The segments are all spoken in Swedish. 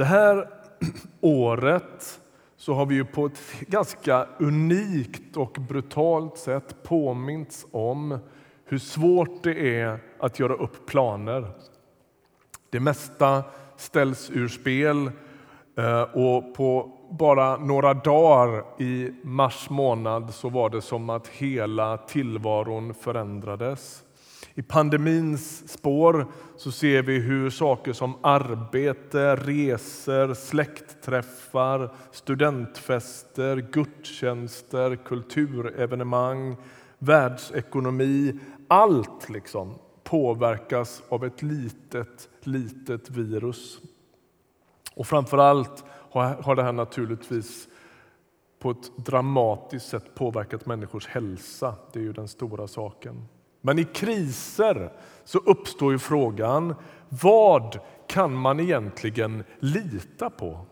Det här året så har vi ju på ett ganska unikt och brutalt sätt påmints om hur svårt det är att göra upp planer. Det mesta ställs ur spel eh, och på bara några dagar i mars månad så var det som att hela tillvaron förändrades. I pandemins spår så ser vi hur saker som arbete, resor, släktträffar, studentfester, gudstjänster, kulturevenemang, världsekonomi, allt liksom påverkas av ett litet, litet virus. Och framför allt har det här naturligtvis på ett dramatiskt sätt påverkat människors hälsa. Det är ju den stora saken. Men i kriser så uppstår ju frågan vad kan man egentligen lita på?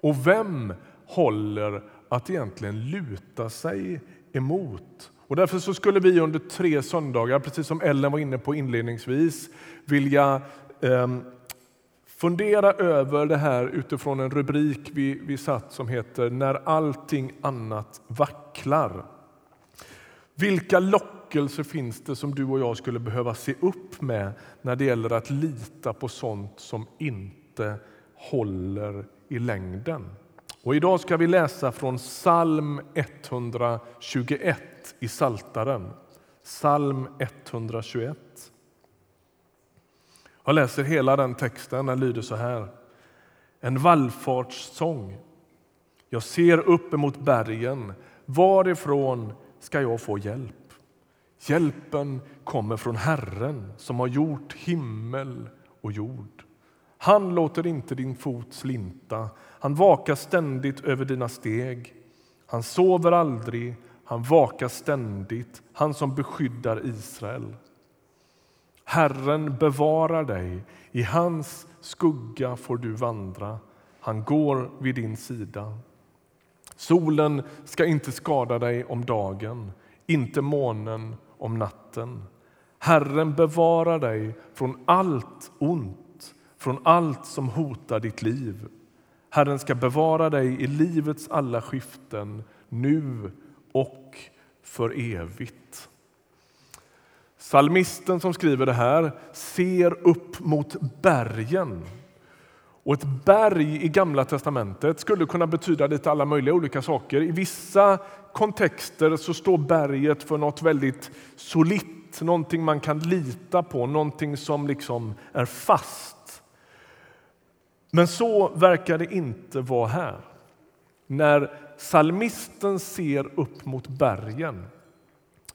Och vem håller att egentligen luta sig emot? Och därför så skulle vi under tre söndagar, precis som Ellen var inne på inledningsvis, vilja eh, fundera över det här utifrån en rubrik vi, vi satt som heter När allting annat vacklar. Vilka lockelser finns det som du och jag skulle behöva se upp med när det gäller att lita på sånt som inte håller i längden? Och idag ska vi läsa från psalm 121 i Saltaren. Psalm 121. Jag läser hela den texten. Den lyder så här. En vallfartssång. Jag ser upp emot bergen. Varifrån ska jag få hjälp? Hjälpen kommer från Herren som har gjort himmel och jord. Han låter inte din fot slinta. Han vakar ständigt över dina steg. Han sover aldrig, han vakar ständigt, han som beskyddar Israel. Herren bevarar dig, i hans skugga får du vandra. Han går vid din sida. Solen ska inte skada dig om dagen, inte månen om natten. Herren bevarar dig från allt ont, från allt som hotar ditt liv. Herren ska bevara dig i livets alla skiften, nu och för evigt. Salmisten som skriver det här ser upp mot bergen. Och ett berg i Gamla testamentet skulle kunna betyda lite alla möjliga olika saker. I vissa kontexter så står berget för något väldigt solitt, någonting man kan lita på, någonting som liksom är fast. Men så verkar det inte vara här. När salmisten ser upp mot bergen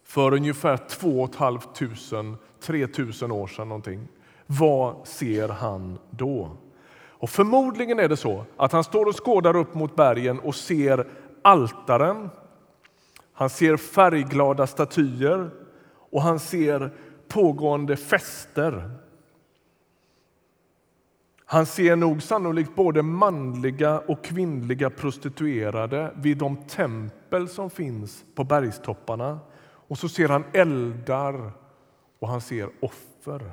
för ungefär 2 500, 3 000 år sedan någonting. Vad ser han då? Och förmodligen är det så att han står och skådar upp mot bergen och ser altaren. Han ser färgglada statyer och han ser pågående fester. Han ser nog sannolikt både manliga och kvinnliga prostituerade vid de tempel som finns på bergstopparna. Och så ser han eldar och han ser offer.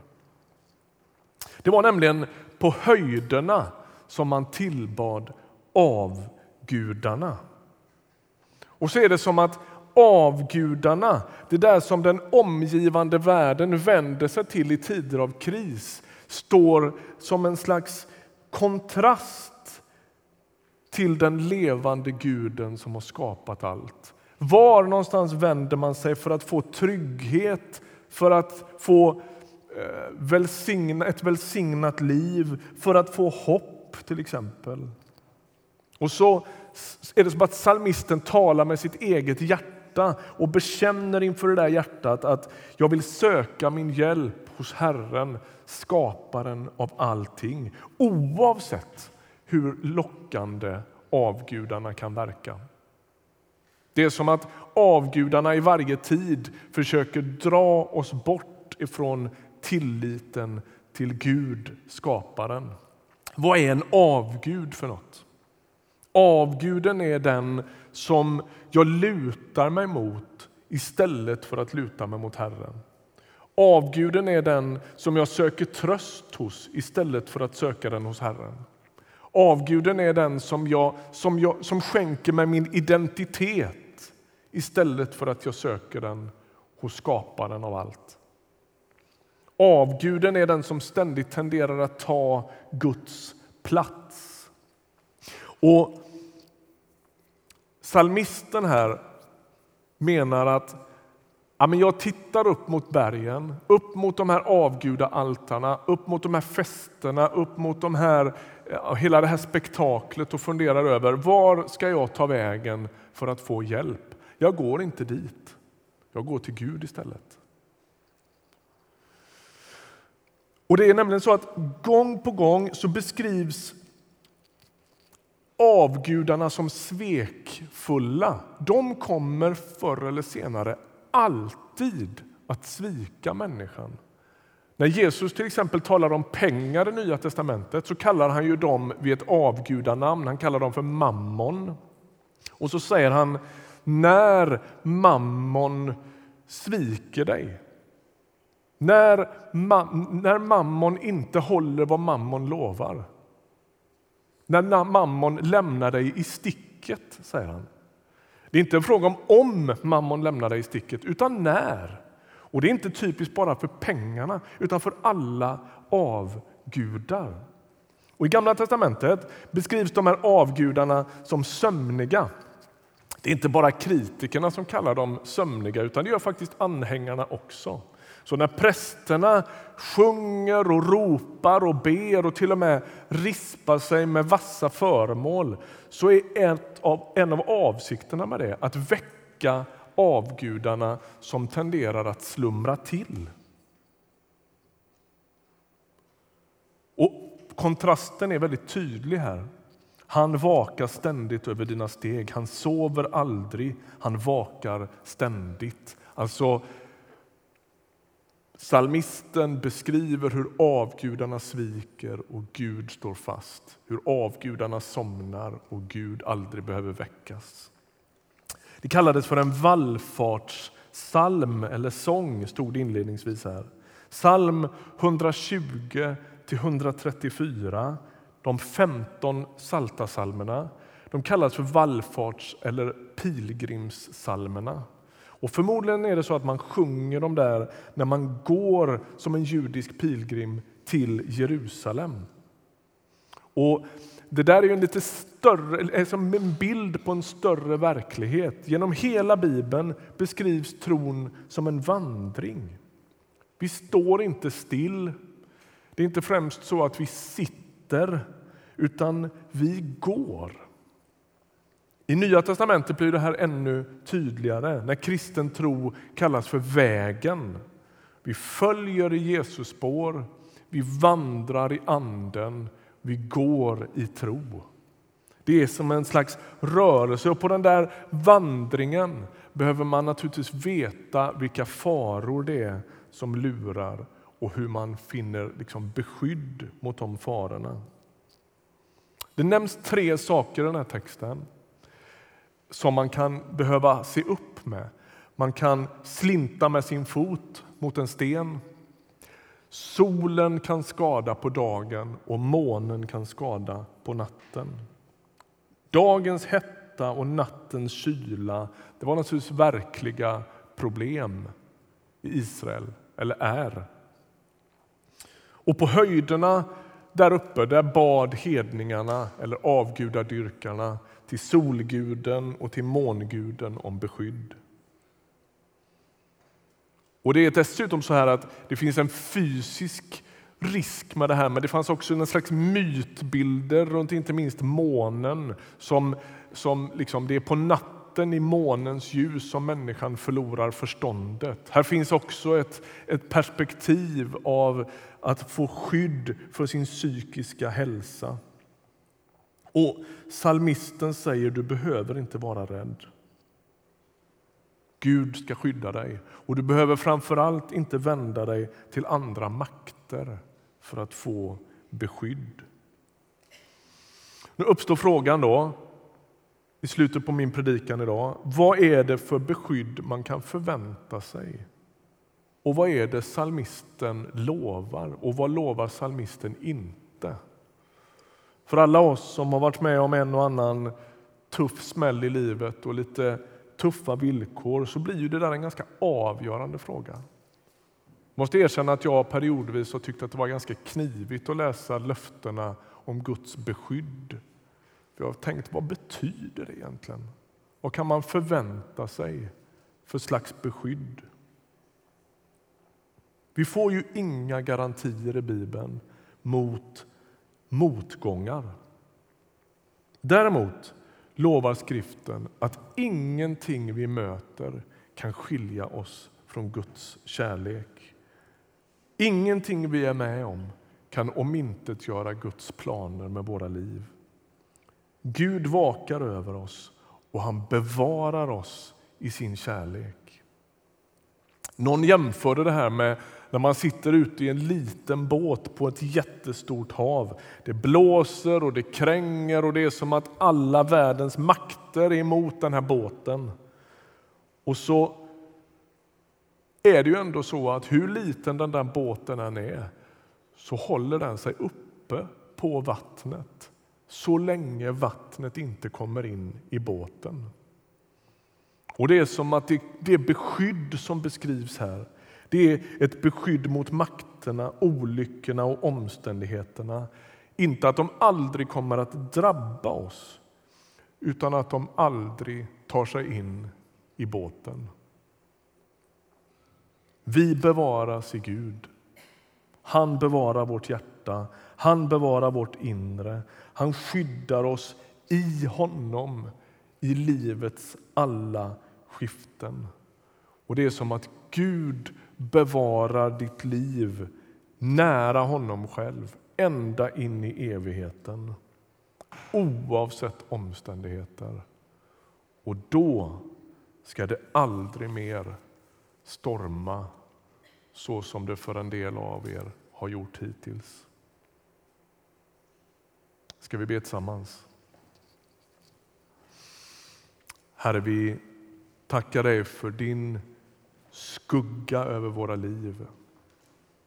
Det var nämligen på höjderna som man tillbad avgudarna. Och så är det som att avgudarna, det där som den omgivande världen vänder sig till i tider av kris, står som en slags kontrast till den levande guden som har skapat allt. Var någonstans vänder man sig för att få trygghet, för att få Eh, välsigna, ett välsignat liv, för att få hopp till exempel? Och så är det som att psalmisten talar med sitt eget hjärta och bekänner inför det där hjärtat att jag vill söka min hjälp hos Herren, skaparen av allting oavsett hur lockande avgudarna kan verka. Det är som att avgudarna i varje tid försöker dra oss bort ifrån tilliten till Gud, skaparen. Vad är en avgud för något? Avguden är den som jag lutar mig mot istället för att luta mig mot Herren. Avguden är den som jag söker tröst hos istället för att söka den hos Herren. Avguden är den som, jag, som, jag, som skänker mig min identitet istället för att jag söker den hos skaparen av allt. Avguden är den som ständigt tenderar att ta Guds plats. Och Salmisten här menar att ja, men jag tittar upp mot bergen, upp mot de här avgudaaltarna, upp mot de här festerna, upp mot de här, hela det här spektaklet och funderar över var ska jag ta vägen för att få hjälp? Jag går inte dit. Jag går till Gud istället. Och Det är nämligen så att gång på gång så beskrivs avgudarna som svekfulla. De kommer förr eller senare alltid att svika människan. När Jesus till exempel talar om pengar i Nya testamentet så kallar han ju dem vid ett avgudanamn. Han kallar dem för mammon. Och så säger han när mammon sviker dig. När, ma när mammon inte håller vad mammon lovar. När mammon lämnar dig i sticket, säger han. Det är inte en fråga om om mammon lämnar dig i sticket, utan när. Och Det är inte typiskt bara för pengarna, utan för alla avgudar. Och I Gamla testamentet beskrivs de här avgudarna som sömniga. Det är inte bara kritikerna som kallar dem sömniga, utan det gör faktiskt anhängarna också. Så när prästerna sjunger och ropar och ber och till och med rispar sig med vassa föremål så är ett av, en av avsikterna med det att väcka avgudarna som tenderar att slumra till. Och Kontrasten är väldigt tydlig här. Han vakar ständigt över dina steg. Han sover aldrig, han vakar ständigt. Alltså, Salmisten beskriver hur avgudarna sviker och Gud står fast. Hur avgudarna somnar och Gud aldrig behöver väckas. Det kallades för en vallfartssalm eller sång, stod det inledningsvis här. Psalm 120 till 134, de 15 saltasalmerna, de kallas för vallfarts eller pilgrimssalmerna. Och Förmodligen är det så att man sjunger dem där när man går som en judisk pilgrim till Jerusalem. Och det där är en lite större, som en bild på en större verklighet. Genom hela Bibeln beskrivs tron som en vandring. Vi står inte still. Det är inte främst så att vi sitter, utan vi går. I Nya testamentet blir det här ännu tydligare när kristen tro kallas för vägen. Vi följer i Jesus spår, vi vandrar i Anden, vi går i tro. Det är som en slags rörelse och på den där vandringen behöver man naturligtvis veta vilka faror det är som lurar och hur man finner liksom beskydd mot de farorna. Det nämns tre saker i den här texten som man kan behöva se upp med. Man kan slinta med sin fot mot en sten. Solen kan skada på dagen och månen kan skada på natten. Dagens hetta och nattens kyla det var naturligtvis verkliga problem i Israel, eller är. Och på höjderna där uppe där bad hedningarna, eller avgudadyrkarna till solguden och till månguden om beskydd. Och Det är dessutom så här att det finns en fysisk risk med det här men det fanns också en slags mytbilder runt inte minst månen. Som, som liksom, det är på natten i månens ljus som människan förlorar förståndet. Här finns också ett, ett perspektiv av att få skydd för sin psykiska hälsa. Och Salmisten säger du behöver inte vara rädd. Gud ska skydda dig och du behöver framför allt inte vända dig till andra makter för att få beskydd. Nu uppstår frågan då, i slutet på min predikan idag. Vad är det för beskydd man kan förvänta sig? Och vad är det salmisten lovar och vad lovar salmisten inte? För alla oss som har varit med om en och annan tuff smäll i livet och lite tuffa villkor så blir ju det där en ganska avgörande fråga. Jag måste erkänna att jag periodvis har tyckt att det var ganska knivigt att läsa löftena om Guds beskydd. För jag har tänkt, vad betyder det egentligen? Vad kan man förvänta sig för slags beskydd? Vi får ju inga garantier i Bibeln mot motgångar. Däremot lovar skriften att ingenting vi möter kan skilja oss från Guds kärlek. Ingenting vi är med om kan omintetgöra Guds planer med våra liv. Gud vakar över oss och han bevarar oss i sin kärlek. Någon jämförde det här med när man sitter ute i en liten båt på ett jättestort hav. Det blåser och det kränger och det är som att alla världens makter är emot den här båten. Och så är det ju ändå så att hur liten den där båten än är så håller den sig uppe på vattnet så länge vattnet inte kommer in i båten. Och Det är som att det, det beskydd som beskrivs här det är ett beskydd mot makterna, olyckorna och omständigheterna. Inte att de aldrig kommer att drabba oss utan att de aldrig tar sig in i båten. Vi bevaras i Gud. Han bevarar vårt hjärta, han bevarar vårt inre. Han skyddar oss i honom i livets alla skiften. Och Det är som att Gud bevarar ditt liv nära honom själv ända in i evigheten oavsett omständigheter. Och då ska det aldrig mer storma så som det för en del av er har gjort hittills. Ska vi be tillsammans? Herre, vi tackar dig för din skugga över våra liv.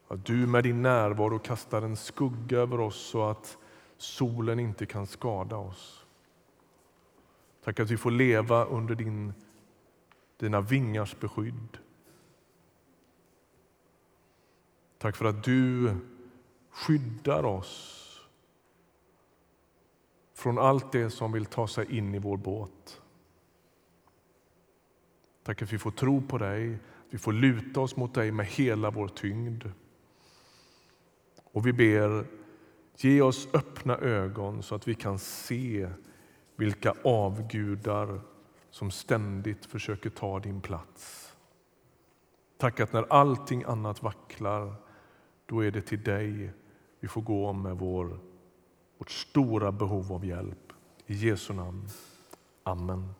Att du med din närvaro kastar en skugga över oss så att solen inte kan skada oss. Tack att vi får leva under din, dina vingars beskydd. Tack för att du skyddar oss från allt det som vill ta sig in i vår båt. Tack att vi får tro på dig, vi får luta oss mot dig med hela vår tyngd. Och vi ber, ge oss öppna ögon så att vi kan se vilka avgudar som ständigt försöker ta din plats. Tack att när allting annat vacklar, då är det till dig vi får gå med vår, vårt stora behov av hjälp. I Jesu namn. Amen.